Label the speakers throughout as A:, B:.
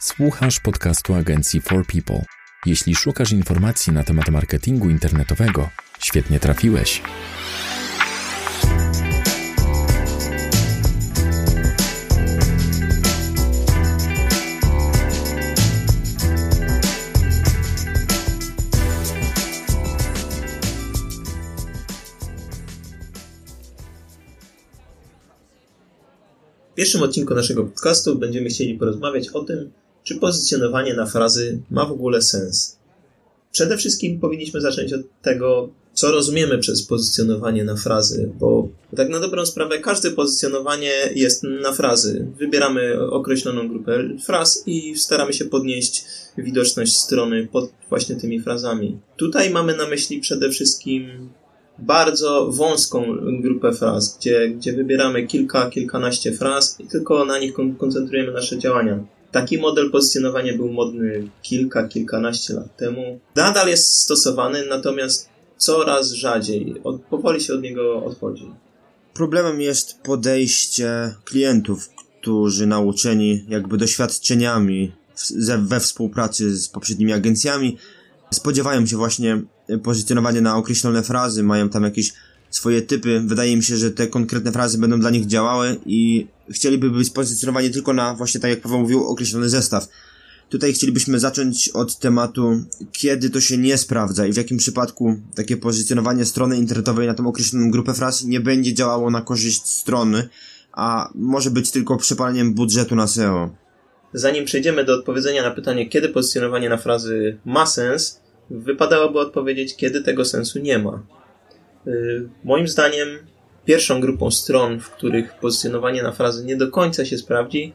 A: Słuchasz podcastu agencji For People. Jeśli szukasz informacji na temat marketingu internetowego, świetnie trafiłeś.
B: W pierwszym odcinku naszego podcastu będziemy chcieli porozmawiać o tym, czy pozycjonowanie na frazy ma w ogóle sens. Przede wszystkim powinniśmy zacząć od tego, co rozumiemy przez pozycjonowanie na frazy, bo tak na dobrą sprawę każde pozycjonowanie jest na frazy. Wybieramy określoną grupę fraz i staramy się podnieść widoczność strony pod właśnie tymi frazami. Tutaj mamy na myśli przede wszystkim bardzo wąską grupę fraz, gdzie, gdzie wybieramy kilka, kilkanaście fraz i tylko na nich koncentrujemy nasze działania. Taki model pozycjonowania był modny kilka, kilkanaście lat temu. Nadal jest stosowany, natomiast coraz rzadziej. Od, powoli się od niego odchodzi.
C: Problemem jest podejście klientów, którzy nauczeni jakby doświadczeniami we współpracy z poprzednimi agencjami spodziewają się właśnie pozycjonowania na określone frazy, mają tam jakieś swoje typy. Wydaje mi się, że te konkretne frazy będą dla nich działały i chcieliby być pozycjonowani tylko na właśnie, tak jak Paweł mówił, określony zestaw. Tutaj chcielibyśmy zacząć od tematu, kiedy to się nie sprawdza i w jakim przypadku takie pozycjonowanie strony internetowej na tą określoną grupę fraz nie będzie działało na korzyść strony, a może być tylko przepaleniem budżetu na SEO.
B: Zanim przejdziemy do odpowiedzenia na pytanie, kiedy pozycjonowanie na frazy ma sens, wypadałoby odpowiedzieć, kiedy tego sensu nie ma. Y, moim zdaniem pierwszą grupą stron, w których pozycjonowanie na frazy nie do końca się sprawdzi,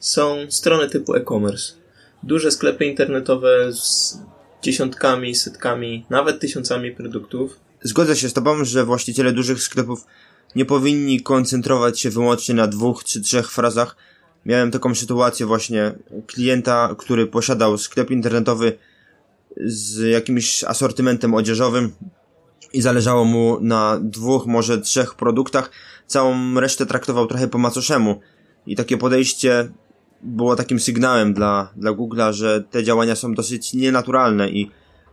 B: są strony typu e-commerce. Duże sklepy internetowe z dziesiątkami, setkami, nawet tysiącami produktów.
C: Zgodzę się z Tobą, że właściciele dużych sklepów nie powinni koncentrować się wyłącznie na dwóch czy trzech frazach. Miałem taką sytuację właśnie klienta, który posiadał sklep internetowy z jakimś asortymentem odzieżowym, i zależało mu na dwóch, może trzech produktach, całą resztę traktował trochę po macoszemu. I takie podejście było takim sygnałem dla, dla Google'a, że te działania są dosyć nienaturalne i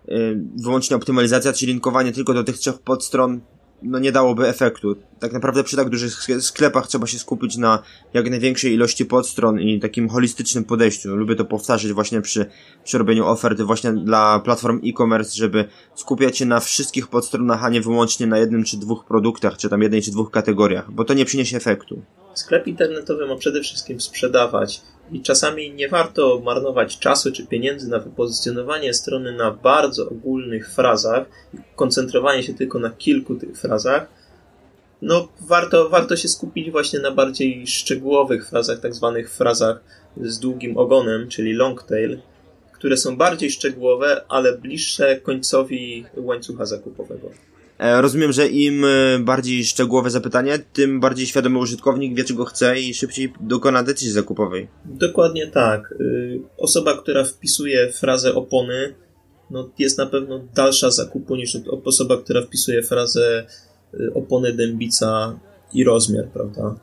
C: yy, wyłącznie optymalizacja czy linkowanie tylko do tych trzech podstron no nie dałoby efektu. Tak naprawdę przy tak dużych sklepach trzeba się skupić na jak największej ilości podstron i takim holistycznym podejściu. Lubię to powtarzać właśnie przy, przy robieniu oferty właśnie dla platform e-commerce, żeby skupiać się na wszystkich podstronach, a nie wyłącznie na jednym czy dwóch produktach, czy tam jednej czy dwóch kategoriach, bo to nie przyniesie efektu.
B: Sklep internetowy ma przede wszystkim sprzedawać i czasami nie warto marnować czasu czy pieniędzy na wypozycjonowanie strony na bardzo ogólnych frazach i koncentrowanie się tylko na kilku tych frazach. No, warto, warto się skupić właśnie na bardziej szczegółowych frazach, tak zwanych frazach z długim ogonem, czyli long tail, które są bardziej szczegółowe, ale bliższe końcowi łańcucha zakupowego.
C: E, rozumiem, że im e, bardziej szczegółowe zapytanie, tym bardziej świadomy użytkownik wie, czego chce i szybciej dokona decyzji zakupowej.
B: Dokładnie tak. Y, osoba, która wpisuje frazę opony, no jest na pewno dalsza zakupu niż osoba, która wpisuje frazę y, opony dębica i rozmiar, prawda?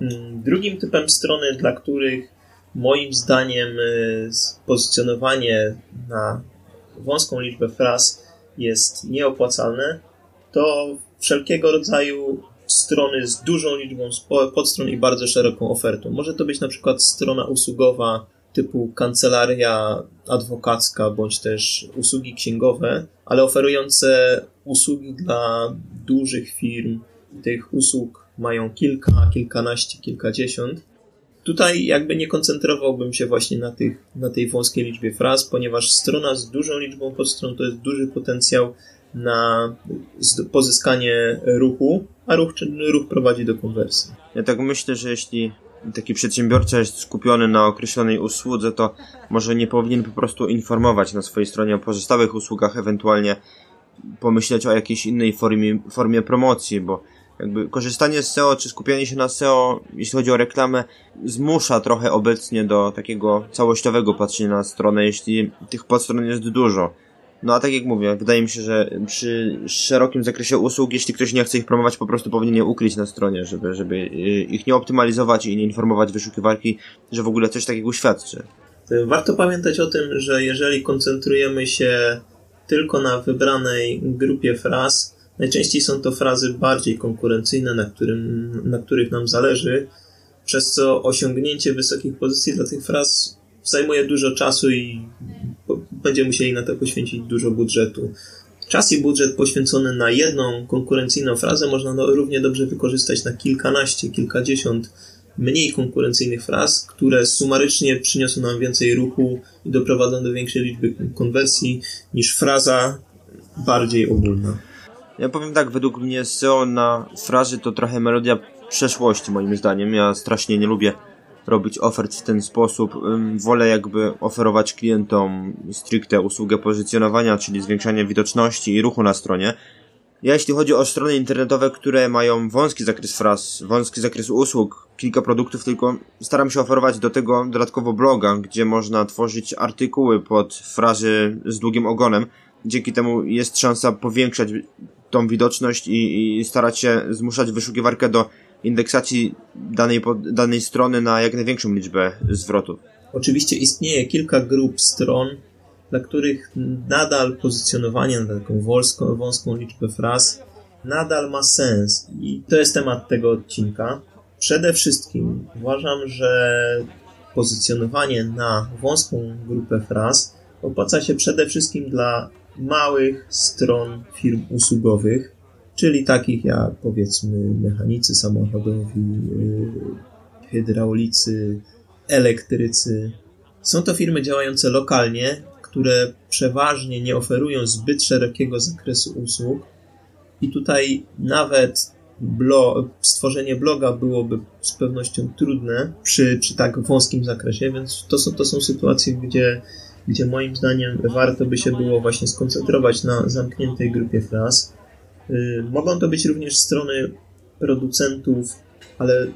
B: Mm, drugim typem strony, dla których moim zdaniem y, pozycjonowanie na wąską liczbę fraz jest nieopłacalne, to wszelkiego rodzaju strony z dużą liczbą podstron i bardzo szeroką ofertą. Może to być na przykład strona usługowa typu kancelaria adwokacka bądź też usługi księgowe, ale oferujące usługi dla dużych firm. Tych usług mają kilka, kilkanaście, kilkadziesiąt. Tutaj jakby nie koncentrowałbym się właśnie na, tych, na tej wąskiej liczbie fraz, ponieważ strona z dużą liczbą podstron to jest duży potencjał na pozyskanie ruchu, a ruch, ruch prowadzi do konwersji.
C: Ja tak myślę, że jeśli taki przedsiębiorca jest skupiony na określonej usłudze, to może nie powinien po prostu informować na swojej stronie o pozostałych usługach, ewentualnie pomyśleć o jakiejś innej formie, formie promocji, bo jakby korzystanie z SEO czy skupianie się na SEO, jeśli chodzi o reklamę, zmusza trochę obecnie do takiego całościowego patrzenia na stronę, jeśli tych podstron jest dużo. No a tak jak mówię, wydaje mi się, że przy szerokim zakresie usług, jeśli ktoś nie chce ich promować, po prostu powinien je ukryć na stronie, żeby, żeby y, ich nie optymalizować i nie informować wyszukiwarki, że w ogóle coś takiego świadczy.
B: Warto pamiętać o tym, że jeżeli koncentrujemy się tylko na wybranej grupie fraz, najczęściej są to frazy bardziej konkurencyjne, na, którym, na których nam zależy, przez co osiągnięcie wysokich pozycji dla tych fraz zajmuje dużo czasu i będziemy musieli na to poświęcić dużo budżetu. Czas i budżet poświęcony na jedną konkurencyjną frazę można równie dobrze wykorzystać na kilkanaście, kilkadziesiąt mniej konkurencyjnych fraz, które sumarycznie przyniosą nam więcej ruchu i doprowadzą do większej liczby konwersji niż fraza bardziej ogólna.
C: Ja powiem tak, według mnie SEO na frazy to trochę melodia przeszłości moim zdaniem. Ja strasznie nie lubię robić ofert w ten sposób. Wolę jakby oferować klientom stricte usługę pozycjonowania, czyli zwiększanie widoczności i ruchu na stronie. Ja jeśli chodzi o strony internetowe, które mają wąski zakres fraz, wąski zakres usług, kilka produktów, tylko staram się oferować do tego dodatkowo bloga, gdzie można tworzyć artykuły pod frazy z długim ogonem. Dzięki temu jest szansa powiększać tą widoczność i, i starać się zmuszać wyszukiwarkę do indeksacji danej, danej strony na jak największą liczbę zwrotów.
B: Oczywiście istnieje kilka grup stron, dla których nadal pozycjonowanie na taką wąską, wąską liczbę fraz nadal ma sens. I to jest temat tego odcinka. Przede wszystkim uważam, że pozycjonowanie na wąską grupę fraz opłaca się przede wszystkim dla małych stron firm usługowych, czyli takich jak powiedzmy mechanicy samochodowi, y, hydraulicy, elektrycy. Są to firmy działające lokalnie, które przeważnie nie oferują zbyt szerokiego zakresu usług i tutaj nawet stworzenie bloga byłoby z pewnością trudne przy, przy tak wąskim zakresie, więc to są, to są sytuacje, gdzie, gdzie moim zdaniem warto by się było właśnie skoncentrować na zamkniętej grupie fraz. Yy, mogą to być również strony producentów, ale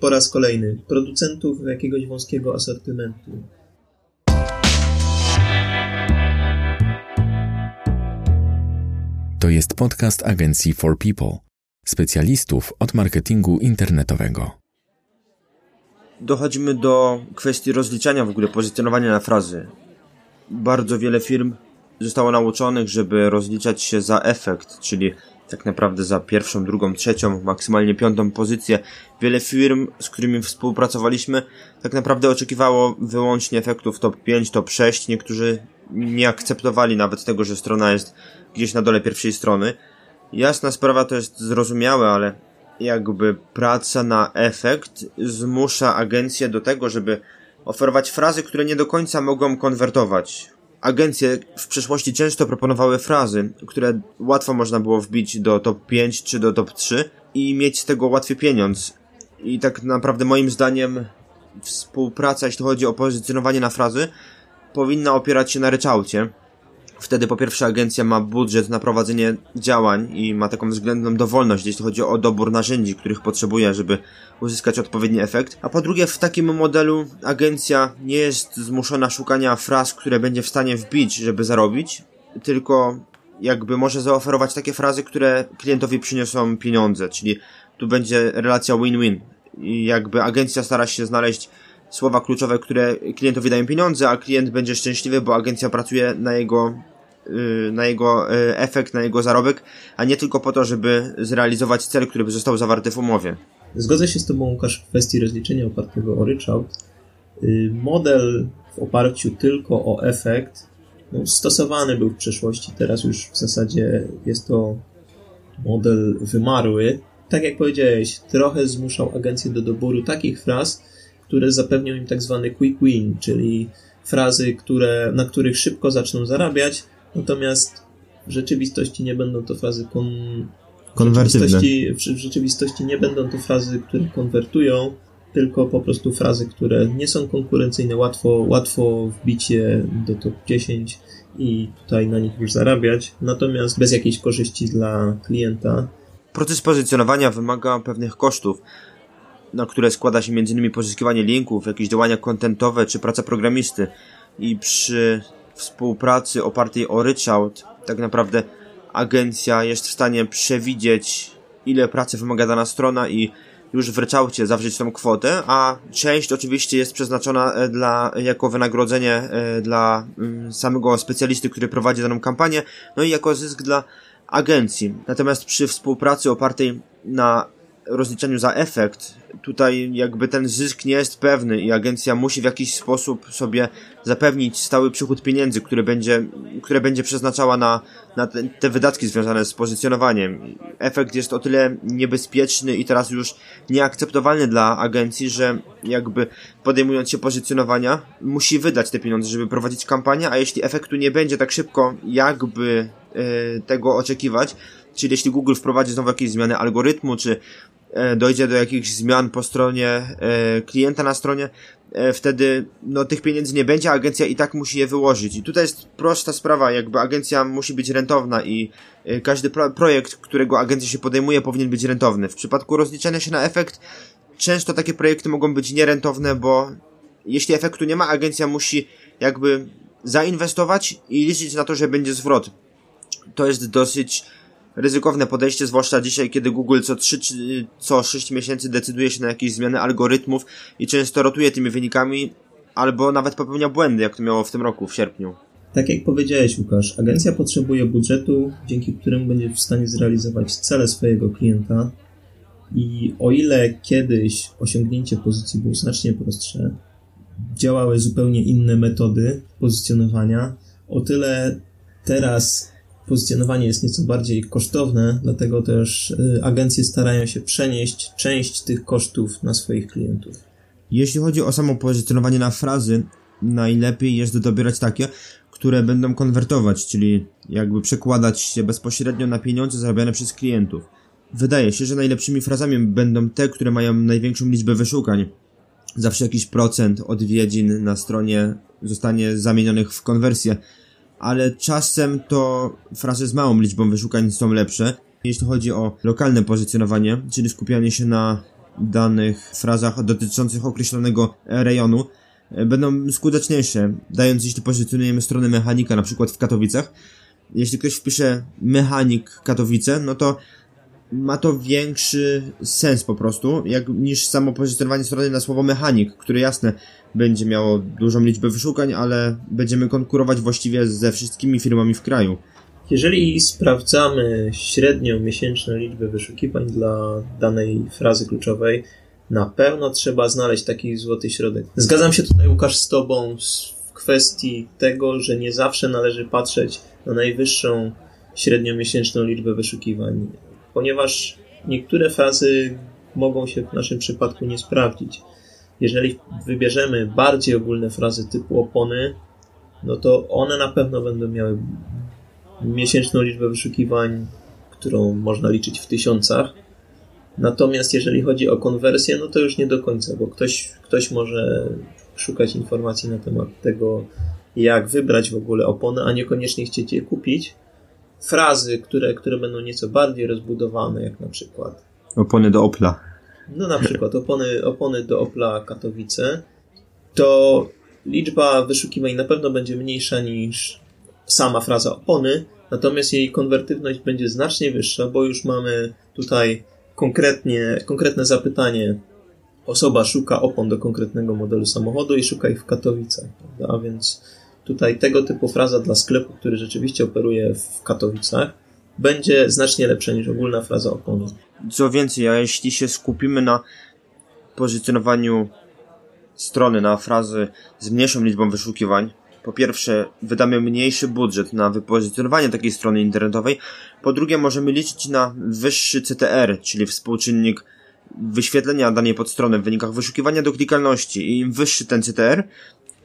B: po raz kolejny, producentów jakiegoś wąskiego asortymentu.
A: To jest podcast agencji For People, specjalistów od marketingu internetowego.
C: Dochodzimy do kwestii rozliczania w ogóle pozycjonowania na frazy. Bardzo wiele firm zostało nauczonych, żeby rozliczać się za efekt, czyli tak naprawdę za pierwszą, drugą, trzecią, maksymalnie piątą pozycję. Wiele firm, z którymi współpracowaliśmy, tak naprawdę oczekiwało wyłącznie efektów top 5, top 6. Niektórzy nie akceptowali nawet tego, że strona jest gdzieś na dole pierwszej strony. Jasna sprawa to jest zrozumiałe, ale jakby praca na efekt zmusza agencję do tego, żeby oferować frazy, które nie do końca mogą konwertować. Agencje w przeszłości często proponowały frazy, które łatwo można było wbić do top 5 czy do top 3 i mieć z tego łatwy pieniądz. I tak naprawdę moim zdaniem współpraca, jeśli chodzi o pozycjonowanie na frazy, powinna opierać się na ryczałcie. Wtedy po pierwsze agencja ma budżet na prowadzenie działań i ma taką względną dowolność, jeśli chodzi o dobór narzędzi, których potrzebuje, żeby uzyskać odpowiedni efekt. A po drugie, w takim modelu agencja nie jest zmuszona szukania fraz, które będzie w stanie wbić, żeby zarobić, tylko jakby może zaoferować takie frazy, które klientowi przyniosą pieniądze, czyli tu będzie relacja win-win. I jakby agencja stara się znaleźć słowa kluczowe, które klientowi dają pieniądze, a klient będzie szczęśliwy, bo agencja pracuje na jego y, na jego y, efekt, na jego zarobek, a nie tylko po to, żeby zrealizować cel, który by został zawarty w umowie.
B: Zgodzę się z Tobą, Łukasz, w kwestii rozliczenia opartego o ryczałt. Y, model w oparciu tylko o efekt no, stosowany był w przeszłości, teraz już w zasadzie jest to model wymarły. Tak jak powiedziałeś, trochę zmuszał agencję do doboru takich fraz, które zapewnią im tak zwany quick win, czyli frazy, które, na których szybko zaczną zarabiać, natomiast w rzeczywistości nie będą to frazy kon...
C: konwertywne.
B: W rzeczywistości, w rzeczywistości nie będą to frazy, które konwertują, tylko po prostu frazy, które nie są konkurencyjne, łatwo, łatwo wbić je do top 10 i tutaj na nich już zarabiać, natomiast bez jakiejś korzyści dla klienta.
C: Proces pozycjonowania wymaga pewnych kosztów na które składa się m.in. pozyskiwanie linków, jakieś działania kontentowe czy praca programisty. I przy współpracy opartej o ryczałt, tak naprawdę agencja jest w stanie przewidzieć, ile pracy wymaga dana strona i już w ryczałcie zawrzeć tą kwotę, a część oczywiście jest przeznaczona e, dla, jako wynagrodzenie e, dla mm, samego specjalisty, który prowadzi daną kampanię, no i jako zysk dla agencji. Natomiast przy współpracy opartej na rozliczeniu za efekt, tutaj jakby ten zysk nie jest pewny i agencja musi w jakiś sposób sobie zapewnić stały przychód pieniędzy, który będzie, które będzie przeznaczała na, na te, te wydatki związane z pozycjonowaniem. Efekt jest o tyle niebezpieczny i teraz już nieakceptowalny dla agencji, że jakby podejmując się pozycjonowania, musi wydać te pieniądze, żeby prowadzić kampanię, a jeśli efektu nie będzie tak szybko, jakby yy, tego oczekiwać, czyli jeśli Google wprowadzi znowu jakieś zmiany algorytmu, czy dojdzie do jakichś zmian po stronie e, klienta na stronie, e, wtedy no, tych pieniędzy nie będzie, agencja i tak musi je wyłożyć. I tutaj jest prosta sprawa, jakby agencja musi być rentowna i każdy pro projekt, którego agencja się podejmuje, powinien być rentowny. W przypadku rozliczania się na efekt, często takie projekty mogą być nierentowne, bo jeśli efektu nie ma, agencja musi jakby zainwestować i liczyć na to, że będzie zwrot. To jest dosyć ryzykowne podejście, zwłaszcza dzisiaj, kiedy Google co 3 co 6 miesięcy decyduje się na jakieś zmiany algorytmów i często rotuje tymi wynikami, albo nawet popełnia błędy, jak to miało w tym roku, w sierpniu.
B: Tak jak powiedziałeś, Łukasz, agencja potrzebuje budżetu, dzięki któremu będzie w stanie zrealizować cele swojego klienta. I o ile kiedyś osiągnięcie pozycji było znacznie prostsze, działały zupełnie inne metody pozycjonowania, o tyle teraz pozycjonowanie jest nieco bardziej kosztowne, dlatego też y, agencje starają się przenieść część tych kosztów na swoich klientów.
C: Jeśli chodzi o samo pozycjonowanie na frazy, najlepiej jest dobierać takie, które będą konwertować, czyli jakby przekładać się bezpośrednio na pieniądze zarabiane przez klientów. Wydaje się, że najlepszymi frazami będą te, które mają największą liczbę wyszukań. Zawsze jakiś procent odwiedzin na stronie zostanie zamienionych w konwersję ale czasem to frazy z małą liczbą wyszukań są lepsze. Jeśli chodzi o lokalne pozycjonowanie, czyli skupianie się na danych frazach dotyczących określonego rejonu, e, będą skuteczniejsze, dając jeśli pozycjonujemy stronę mechanika, na przykład w Katowicach, jeśli ktoś wpisze mechanik Katowice, no to ma to większy sens po prostu, jak niż samo pozycjonowanie strony na słowo mechanik, które jasne będzie miało dużą liczbę wyszukań, ale będziemy konkurować właściwie ze wszystkimi firmami w kraju.
B: Jeżeli sprawdzamy średnią miesięczną liczbę wyszukiwań dla danej frazy kluczowej, na pewno trzeba znaleźć taki złoty środek. Zgadzam się tutaj, Łukasz, z Tobą w kwestii tego, że nie zawsze należy patrzeć na najwyższą średnią miesięczną liczbę wyszukiwań ponieważ niektóre frazy mogą się w naszym przypadku nie sprawdzić. Jeżeli wybierzemy bardziej ogólne frazy typu opony, no to one na pewno będą miały miesięczną liczbę wyszukiwań, którą można liczyć w tysiącach. Natomiast jeżeli chodzi o konwersję, no to już nie do końca, bo ktoś, ktoś może szukać informacji na temat tego, jak wybrać w ogóle opony, a niekoniecznie chcieć je kupić frazy, które, które będą nieco bardziej rozbudowane, jak na przykład
C: opony do Opla.
B: No na przykład opony, opony do Opla Katowice, to liczba wyszukiwań na pewno będzie mniejsza niż sama fraza opony, natomiast jej konwertywność będzie znacznie wyższa, bo już mamy tutaj konkretnie, konkretne zapytanie. Osoba szuka opon do konkretnego modelu samochodu i szuka ich w Katowicach, prawda? A więc Tutaj tego typu fraza dla sklepu, który rzeczywiście operuje w Katowicach, będzie znacznie lepsza niż ogólna fraza opony.
C: Co więcej, a jeśli się skupimy na pozycjonowaniu strony na frazy z mniejszą liczbą wyszukiwań, po pierwsze, wydamy mniejszy budżet na wypozycjonowanie takiej strony internetowej, po drugie, możemy liczyć na wyższy CTR, czyli współczynnik wyświetlenia danej podstrony w wynikach wyszukiwania do klikalności. I im wyższy ten CTR,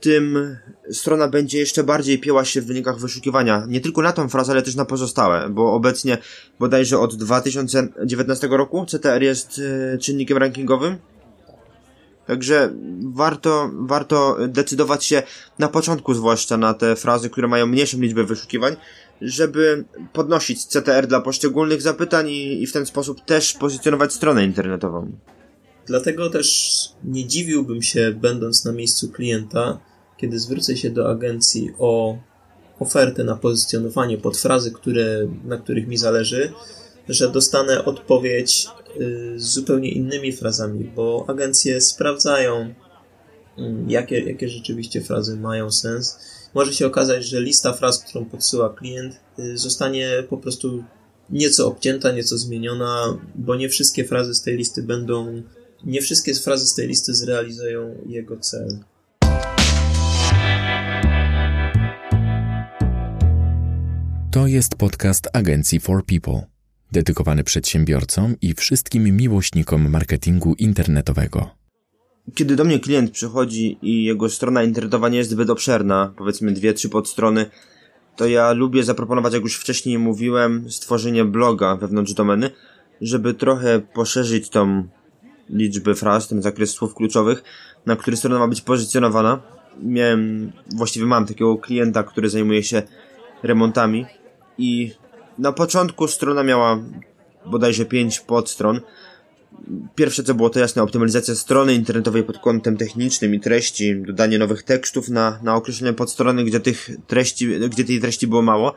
C: tym strona będzie jeszcze bardziej pieła się w wynikach wyszukiwania. Nie tylko na tą frazę, ale też na pozostałe, bo obecnie bodajże od 2019 roku CTR jest e, czynnikiem rankingowym. Także warto, warto decydować się na początku zwłaszcza na te frazy, które mają mniejszą liczbę wyszukiwań, żeby podnosić CTR dla poszczególnych zapytań i, i w ten sposób też pozycjonować stronę internetową.
B: Dlatego też nie dziwiłbym się, będąc na miejscu klienta, kiedy zwrócę się do agencji o ofertę na pozycjonowanie pod frazy, które, na których mi zależy, że dostanę odpowiedź y, z zupełnie innymi frazami, bo agencje sprawdzają, mm, jakie, jakie rzeczywiście frazy mają sens. Może się okazać, że lista fraz, którą podsyła klient, y, zostanie po prostu nieco obcięta, nieco zmieniona, bo nie wszystkie frazy z tej listy będą, nie wszystkie frazy z tej listy zrealizują jego cel.
A: To jest podcast agencji For People, dedykowany przedsiębiorcom i wszystkim miłośnikom marketingu internetowego.
C: Kiedy do mnie klient przychodzi i jego strona internetowa nie jest zbyt obszerna, powiedzmy dwie, trzy podstrony, to ja lubię zaproponować, jak już wcześniej mówiłem, stworzenie bloga wewnątrz domeny, żeby trochę poszerzyć tą liczbę fraz, ten zakres słów kluczowych, na który strona ma być pozycjonowana. Miałem, właściwie mam takiego klienta, który zajmuje się remontami i na początku strona miała bodajże pięć podstron. Pierwsze co było to jasne optymalizacja strony internetowej pod kątem technicznym i treści, dodanie nowych tekstów na, na określone podstrony, gdzie tych treści, gdzie tej treści było mało,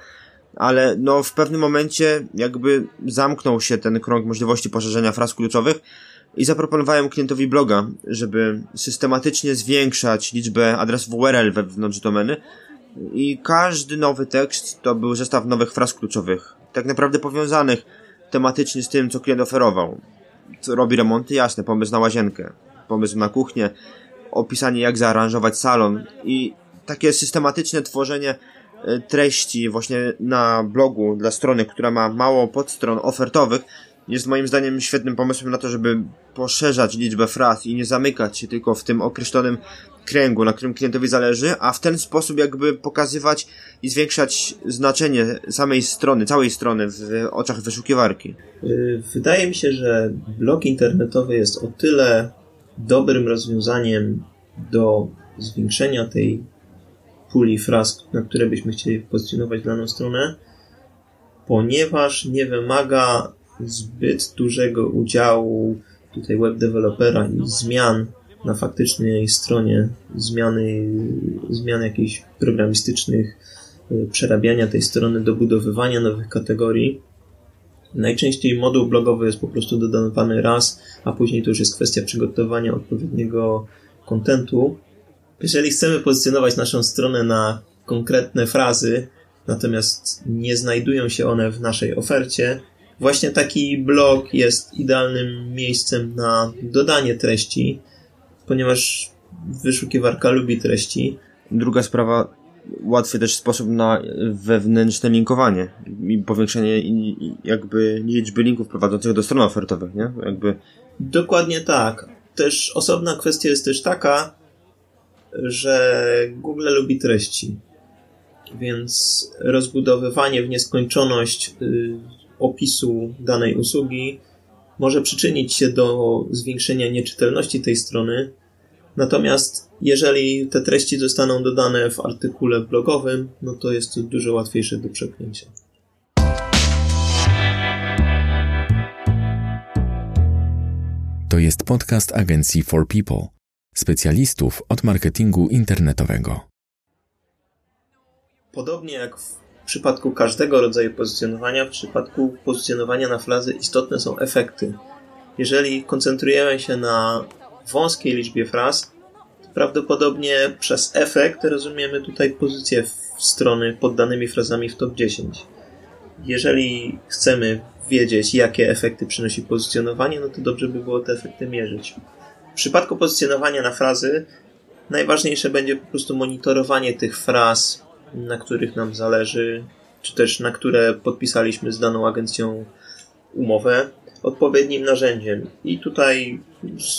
C: ale no w pewnym momencie jakby zamknął się ten krąg możliwości poszerzenia fraz kluczowych i zaproponowałem klientowi bloga, żeby systematycznie zwiększać liczbę adresów URL wewnątrz domeny, i każdy nowy tekst to był zestaw nowych fraz kluczowych, tak naprawdę powiązanych tematycznie z tym, co klient oferował. Co robi remonty? Jasne, pomysł na łazienkę, pomysł na kuchnię, opisanie jak zaaranżować salon i takie systematyczne tworzenie e, treści właśnie na blogu dla strony, która ma mało podstron ofertowych, jest moim zdaniem świetnym pomysłem na to, żeby poszerzać liczbę fraz i nie zamykać się tylko w tym określonym kręgu, na którym klientowi zależy, a w ten sposób jakby pokazywać i zwiększać znaczenie samej strony, całej strony w oczach wyszukiwarki.
B: Y, wydaje mi się, że blog internetowy jest o tyle dobrym rozwiązaniem do zwiększenia tej puli fraz, na które byśmy chcieli pozycjonować daną stronę, ponieważ nie wymaga zbyt dużego udziału tutaj web dewelopera i zmian na faktycznej stronie, zmiany, zmian jakichś programistycznych, y, przerabiania tej strony, dobudowywania nowych kategorii. Najczęściej moduł blogowy jest po prostu dodawany raz, a później to już jest kwestia przygotowania odpowiedniego kontentu. Jeżeli chcemy pozycjonować naszą stronę na konkretne frazy, natomiast nie znajdują się one w naszej ofercie, Właśnie taki blog jest idealnym miejscem na dodanie treści, ponieważ wyszukiwarka lubi treści.
C: Druga sprawa, łatwy też sposób na wewnętrzne linkowanie i powiększenie jakby liczby linków prowadzących do stron ofertowych, nie? Jakby...
B: Dokładnie tak. Też osobna kwestia jest też taka, że Google lubi treści. Więc rozbudowywanie w nieskończoność y, opisu danej usługi może przyczynić się do zwiększenia nieczytelności tej strony. Natomiast jeżeli te treści zostaną dodane w artykule blogowym, no to jest to dużo łatwiejsze do przepchnięcia.
A: To jest podcast agencji For People, specjalistów od marketingu internetowego.
B: Podobnie jak w w przypadku każdego rodzaju pozycjonowania, w przypadku pozycjonowania na frazy istotne są efekty. Jeżeli koncentrujemy się na wąskiej liczbie fraz, to prawdopodobnie przez efekt rozumiemy tutaj pozycję strony pod danymi frazami w top 10. Jeżeli chcemy wiedzieć, jakie efekty przynosi pozycjonowanie, no to dobrze by było te efekty mierzyć. W przypadku pozycjonowania na frazy najważniejsze będzie po prostu monitorowanie tych fraz na których nam zależy, czy też na które podpisaliśmy z daną agencją umowę, odpowiednim narzędziem. I tutaj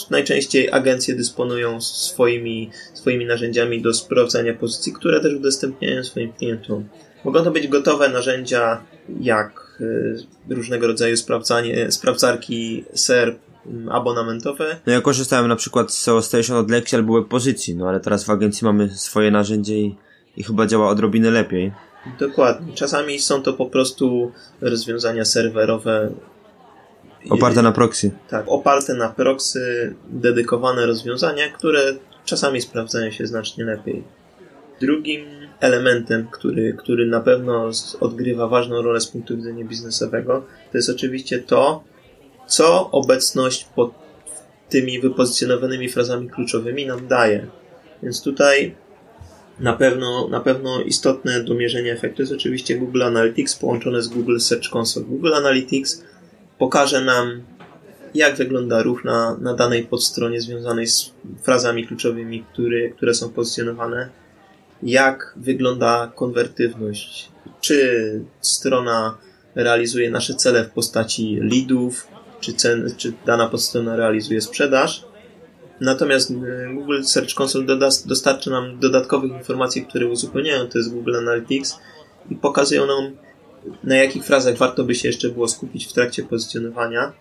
B: najczęściej agencje dysponują swoimi, swoimi narzędziami do sprawdzania pozycji, które też udostępniają swoim klientom. Mogą to być gotowe narzędzia, jak y, różnego rodzaju sprawdzanie, sprawdzarki SERP, abonamentowe.
C: No ja korzystałem na przykład z SEO Station od Lexi albo pozycji, no ale teraz w agencji mamy swoje narzędzie i i chyba działa odrobinę lepiej.
B: Dokładnie. Czasami są to po prostu rozwiązania serwerowe.
C: Oparte na proxy.
B: Tak, oparte na proxy, dedykowane rozwiązania, które czasami sprawdzają się znacznie lepiej. Drugim elementem, który, który na pewno odgrywa ważną rolę z punktu widzenia biznesowego, to jest oczywiście to, co obecność pod tymi wypozycjonowanymi frazami kluczowymi nam daje. Więc tutaj na pewno, na pewno istotne do mierzenia efektu jest oczywiście Google Analytics połączone z Google Search Console. Google Analytics pokaże nam, jak wygląda ruch na, na danej podstronie związanej z frazami kluczowymi, które, które są pozycjonowane, jak wygląda konwertywność, czy strona realizuje nasze cele w postaci leadów, czy, cen, czy dana podstrona realizuje sprzedaż. Natomiast y, Google Search Console dostarcza nam dodatkowych informacji, które uzupełniają to jest Google Analytics i pokazują nam, na jakich frazach warto by się jeszcze było skupić w trakcie pozycjonowania.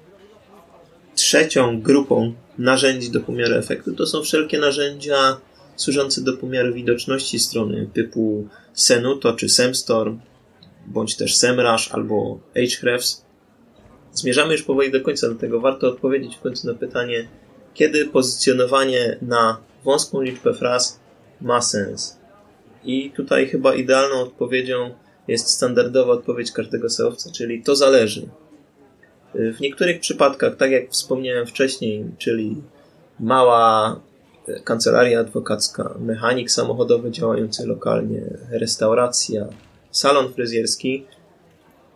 B: Trzecią grupą narzędzi do pomiaru efektu to są wszelkie narzędzia służące do pomiaru widoczności strony typu Senuto czy Semstorm, bądź też Semrush albo Ahrefs. Zmierzamy już powoli do końca, dlatego warto odpowiedzieć w końcu na pytanie, kiedy pozycjonowanie na wąską liczbę fraz ma sens. I tutaj chyba idealną odpowiedzią jest standardowa odpowiedź każdego seowca, czyli to zależy. W niektórych przypadkach, tak jak wspomniałem wcześniej, czyli mała kancelaria adwokacka, mechanik samochodowy działający lokalnie, restauracja, salon fryzjerski,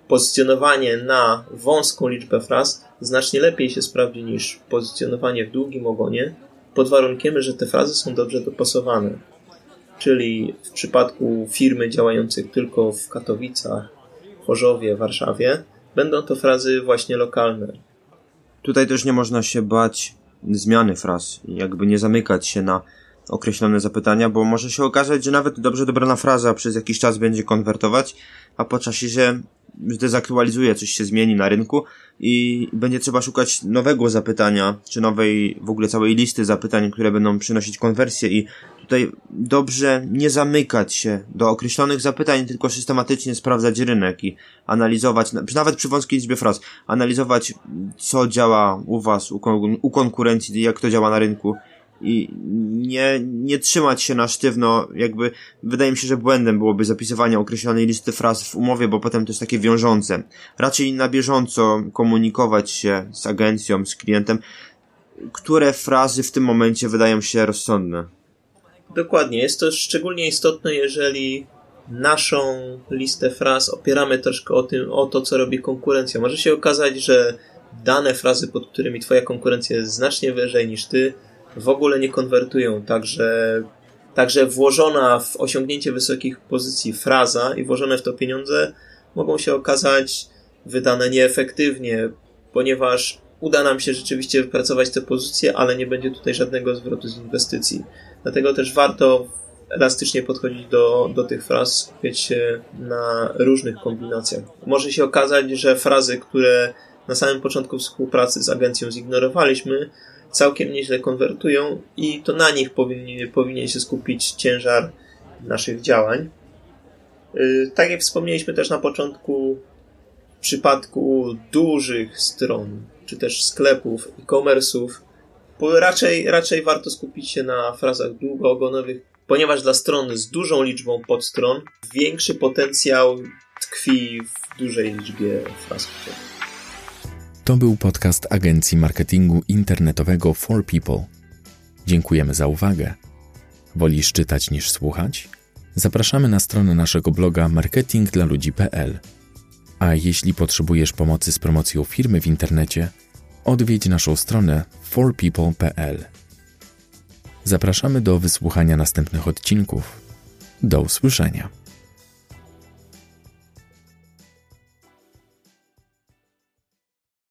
B: pozycjonowanie na wąską liczbę fraz znacznie lepiej się sprawdzi niż pozycjonowanie w długim ogonie, pod warunkiem, że te frazy są dobrze dopasowane. Czyli w przypadku firmy działających tylko w Katowicach, Chorzowie, Warszawie, będą to frazy właśnie lokalne.
C: Tutaj też nie można się bać zmiany fraz, jakby nie zamykać się na określone zapytania, bo może się okazać, że nawet dobrze dobrana fraza przez jakiś czas będzie konwertować, a po czasie się zdezaktualizuje, coś się zmieni na rynku i będzie trzeba szukać nowego zapytania, czy nowej w ogóle całej listy zapytań, które będą przynosić konwersję i tutaj dobrze nie zamykać się do określonych zapytań, tylko systematycznie sprawdzać rynek i analizować, nawet przy wąskiej liczbie fraz, analizować co działa u was, u, u konkurencji, jak to działa na rynku i nie, nie trzymać się na sztywno, jakby wydaje mi się, że błędem byłoby zapisywanie określonej listy fraz w umowie, bo potem to jest takie wiążące. Raczej na bieżąco komunikować się z agencją, z klientem, które frazy w tym momencie wydają się rozsądne.
B: Dokładnie, jest to szczególnie istotne, jeżeli naszą listę fraz opieramy troszkę o, tym, o to, co robi konkurencja. Może się okazać, że dane frazy, pod którymi twoja konkurencja jest znacznie wyżej niż ty, w ogóle nie konwertują. Także, także włożona w osiągnięcie wysokich pozycji fraza i włożone w to pieniądze mogą się okazać wydane nieefektywnie, ponieważ uda nam się rzeczywiście wypracować te pozycje, ale nie będzie tutaj żadnego zwrotu z inwestycji. Dlatego też warto elastycznie podchodzić do, do tych fraz, skupiać się na różnych kombinacjach. Może się okazać, że frazy, które na samym początku współpracy z agencją zignorowaliśmy, całkiem nieźle konwertują i to na nich powinien, powinien się skupić ciężar naszych działań. Y, tak jak wspomnieliśmy też na początku, w przypadku dużych stron, czy też sklepów, e-commerce'ów, raczej, raczej warto skupić się na frazach długoogonowych, ponieważ dla stron z dużą liczbą podstron większy potencjał tkwi w dużej liczbie fraz.
A: To był podcast agencji marketingu internetowego For People. Dziękujemy za uwagę. Wolisz czytać niż słuchać? Zapraszamy na stronę naszego bloga marketingdlaludzi.pl. A jeśli potrzebujesz pomocy z promocją firmy w internecie, odwiedź naszą stronę forpeople.pl. Zapraszamy do wysłuchania następnych odcinków. Do usłyszenia.